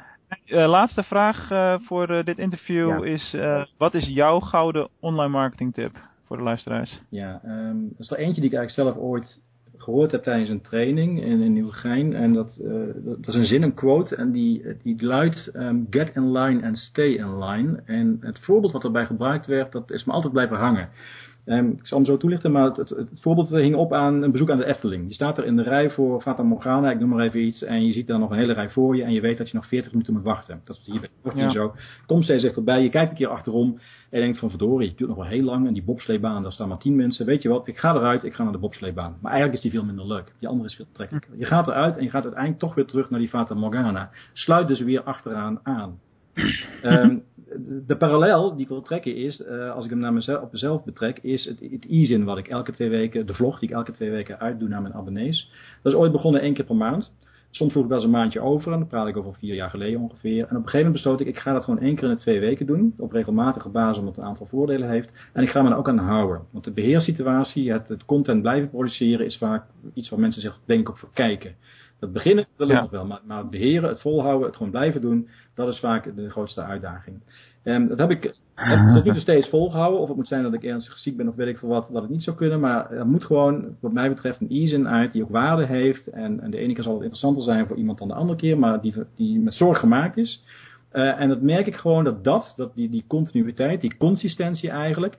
Uh, laatste vraag uh, voor dit interview ja. is: wat is jouw gouden online marketing tip voor de luisteraars? Ja, um, dat is er eentje die ik eigenlijk zelf ooit gehoord heb tijdens een training in, in Nieuwegein. En dat, dat, is een zin, een quote. En die, die luidt: um, Get in line and stay in line. En het voorbeeld wat erbij gebruikt werd, dat is me altijd blijven hangen. Um, ik zal hem zo toelichten, maar het, het, het, voorbeeld hing op aan een bezoek aan de Efteling. Je staat er in de rij voor Fata Morgana, ik noem maar even iets, en je ziet dan nog een hele rij voor je en je weet dat je nog 40 minuten moet wachten. Dat is hier bij ja. zo. Kom steeds dichterbij, je kijkt een keer achterom en je denkt van verdorie, het duurt nog wel heel lang en die bobsleebaan, daar staan maar 10 mensen. Weet je wat, ik ga eruit, ik ga naar de bobsleebaan. Maar eigenlijk is die veel minder leuk. Die andere is veel trekkelijker. Je gaat eruit en je gaat uiteindelijk toch weer terug naar die Fata Morgana. Sluit dus weer achteraan aan. Um, de parallel die ik wil trekken is, uh, als ik hem naar mezelf, op mezelf betrek, is het, het e-zin wat ik elke twee weken, de vlog die ik elke twee weken uitdoe naar mijn abonnees. Dat is ooit begonnen één keer per maand. Soms vroeg ik wel eens een maandje over, en dan praat ik over vier jaar geleden ongeveer. En op een gegeven moment besloot ik, ik ga dat gewoon één keer in de twee weken doen, op regelmatige basis, omdat het een aantal voordelen heeft. En ik ga me er ook aan houden. Want de beheerssituatie, het, het content blijven produceren, is vaak iets waar mensen zich denk ik voor kijken. Het beginnen, ja. nog wel, maar, maar het beheren, het volhouden, het gewoon blijven doen, dat is vaak de grootste uitdaging. En dat heb ik heb tot nu toe steeds volgehouden. Of het moet zijn dat ik ernstig ziek ben of weet ik veel wat, dat het niet zou kunnen. Maar er moet gewoon, wat mij betreft, een e-zin uit die ook waarde heeft. En, en de ene keer zal het interessanter zijn voor iemand dan de andere keer, maar die, die met zorg gemaakt is. Uh, en dat merk ik gewoon dat dat, dat die, die continuïteit, die consistentie eigenlijk,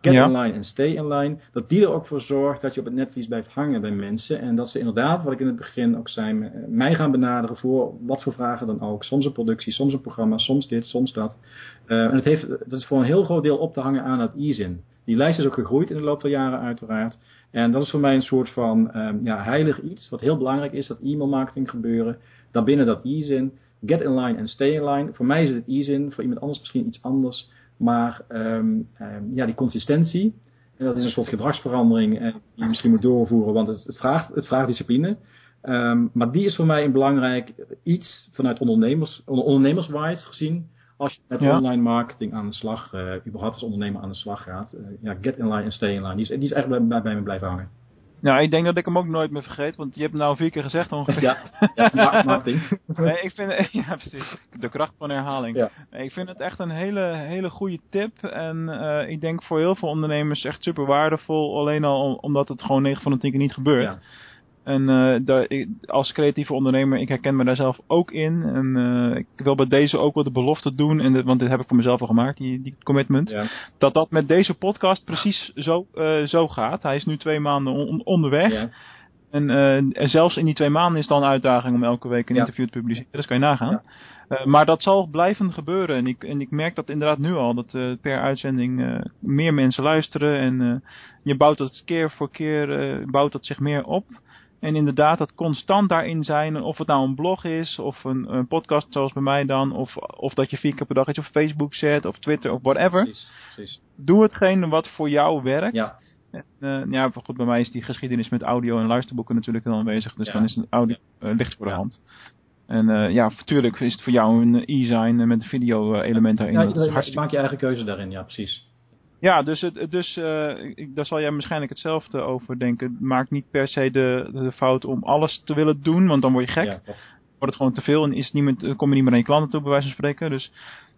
get ja. online en stay online, dat die er ook voor zorgt dat je op het netvlies blijft hangen bij mensen. En dat ze inderdaad, wat ik in het begin ook zei, mij gaan benaderen voor wat voor vragen dan ook. Soms een productie, soms een programma, soms dit, soms dat. Uh, en het heeft, dat is voor een heel groot deel op te hangen aan dat e-zin. Die lijst is ook gegroeid in de loop der jaren uiteraard. En dat is voor mij een soort van um, ja, heilig iets, wat heel belangrijk is, dat e-mailmarketing gebeuren. Daarbinnen dat e-zin, get in line en stay in line. Voor mij is het e-zin, voor iemand anders misschien iets anders. Maar um, um, ja, die consistentie, en dat is een soort gedragsverandering en die je misschien moet doorvoeren, want het, het, vraagt, het vraagt discipline. Um, maar die is voor mij een belangrijk iets vanuit ondernemers, ondernemerswise gezien. Als je met ja. online marketing aan de slag, uh, überhaupt als ondernemer aan de slag gaat. Uh, ja, get in line en stay in line. Die is, die is echt bij, bij, bij me blijven hangen. Nou, ik denk dat ik hem ook nooit meer vergeet, want je hebt hem nou vier keer gezegd ongeveer. Ja, ja nee, ik vind, ja, precies. De kracht van herhaling. Ja. Ik vind het echt een hele, hele goede tip. En uh, ik denk voor heel veel ondernemers echt super waardevol. Alleen al omdat het gewoon 9 van de 10 keer niet gebeurt. Ja. En uh, daar, ik, als creatieve ondernemer, ik herken me daar zelf ook in. En uh, ik wil bij deze ook wel de belofte doen, en de, want dit heb ik voor mezelf al gemaakt, die, die commitment. Ja. Dat dat met deze podcast precies zo, uh, zo gaat. Hij is nu twee maanden on, onderweg. Ja. En, en zelfs in die twee maanden is het al een uitdaging om elke week een Ja. interview te publiceren. Dat kan je nagaan. maar dat zal blijven gebeuren. En ik, en ik merk dat inderdaad nu al. Dat per uitzending meer mensen luisteren. En je bouwt dat keer voor keer bouwt dat zich meer op. En inderdaad, dat constant daarin zijn, of het nou een blog is, of een, een podcast zoals bij mij dan, of, of dat je vier keer per dag iets op Facebook zet, of Twitter, of whatever. Precies, precies. Doe hetgeen wat voor jou werkt. Ja. En, uh, ja, goed, bij mij is die geschiedenis met audio en luisterboeken natuurlijk wel aanwezig, dus Ja. dan is een audio uh, licht voor de Ja. hand. En uh, ja, natuurlijk is het voor jou een e-sign met een video element daarin. Ja, maak je eigen keuze daarin, ja, precies. Ja, dus, het, dus uh, ik, daar zal jij waarschijnlijk hetzelfde over denken. Maak niet per se de, de fout om alles te willen doen, want dan word je gek. Ja. Wordt het gewoon te veel en is het niet meer, kom je niet meer aan je klanten toe, bij wijze van spreken. Dus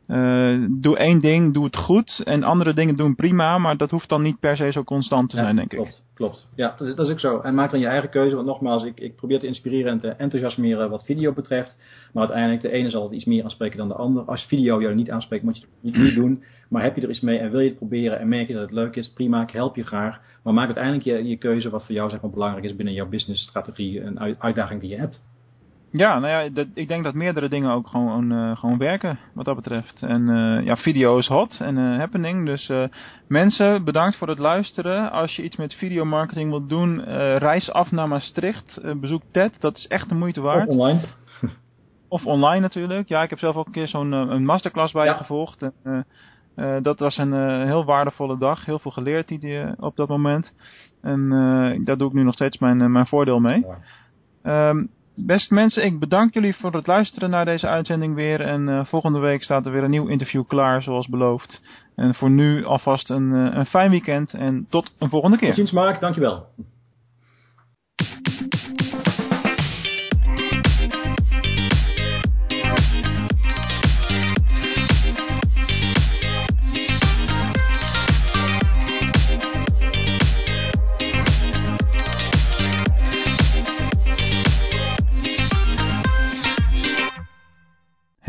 uh, doe één ding, doe het goed. En andere dingen doen prima, maar dat hoeft dan niet per se zo constant te zijn, denk klopt, ik. Klopt, Ja, dat, dat, is ook zo. En maak dan je eigen keuze. Want nogmaals, ik, ik probeer te inspireren en te enthousiasmeren wat video betreft. Maar uiteindelijk, de ene zal het iets meer aanspreken dan de ander. Als video jou niet aanspreekt, moet je het niet doen. Maar heb je er iets mee en wil je het proberen en merk je dat het leuk is, prima, ik help je graag. Maar maak uiteindelijk je, je keuze wat voor jou zeg maar, belangrijk is binnen jouw businessstrategie en uitdaging die je hebt. Ja, nou ja, dat, ik denk dat meerdere dingen ook gewoon, uh, gewoon werken wat dat betreft. En uh, ja, video is hot en uh, happening. Dus mensen, bedankt voor het luisteren. Als je iets met videomarketing wilt doen, reis af naar Maastricht. bezoek TED, dat is echt de moeite waard. Of online. of online natuurlijk. Ja, ik heb zelf ook een keer zo'n een masterclass bij je gevolgd. En, dat was een heel waardevolle dag. Heel veel geleerd die, op dat moment. En daar doe ik nu nog steeds mijn, mijn voordeel mee. Um, Beste mensen, ik bedank jullie voor het luisteren naar deze uitzending weer. En uh, volgende week staat er weer een nieuw interview klaar, zoals beloofd. En voor nu alvast een, uh, een fijn weekend en tot een volgende keer. Tot Mark, dankjewel.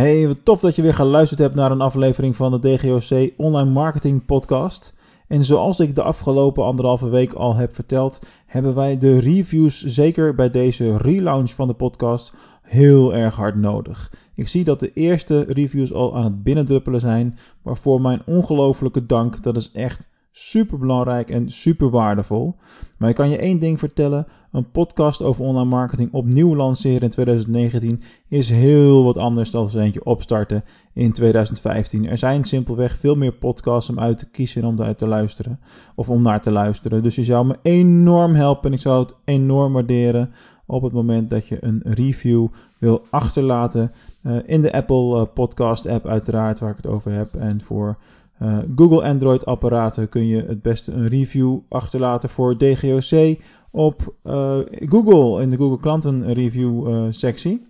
Hey, wat tof dat je weer geluisterd hebt naar een aflevering van de DGOC Online Marketing Podcast. En zoals ik de afgelopen anderhalve week al heb verteld, hebben wij de reviews zeker bij deze relaunch van de podcast heel erg hard nodig. Ik zie dat de eerste reviews al aan het binnendruppelen zijn, waarvoor mijn ongelofelijke dank. Dat is echt super belangrijk en super waardevol. Maar ik kan je één ding vertellen: een podcast over online marketing opnieuw lanceren in 2019 is heel wat anders dan eentje opstarten in 2015. Er zijn simpelweg veel meer podcasts om uit te kiezen en om uit te luisteren of om naar te luisteren. Dus je zou me enorm helpen en ik zou het enorm waarderen op het moment dat je een review wil achterlaten uh, in de Apple uh, Podcast app uiteraard waar ik het over heb en voor uh, Google Android apparaten kun je het beste een review achterlaten voor DGOC op uh, Google in de Google klanten review uh, sectie.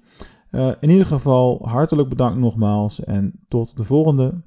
in ieder geval hartelijk bedankt nogmaals en tot de volgende.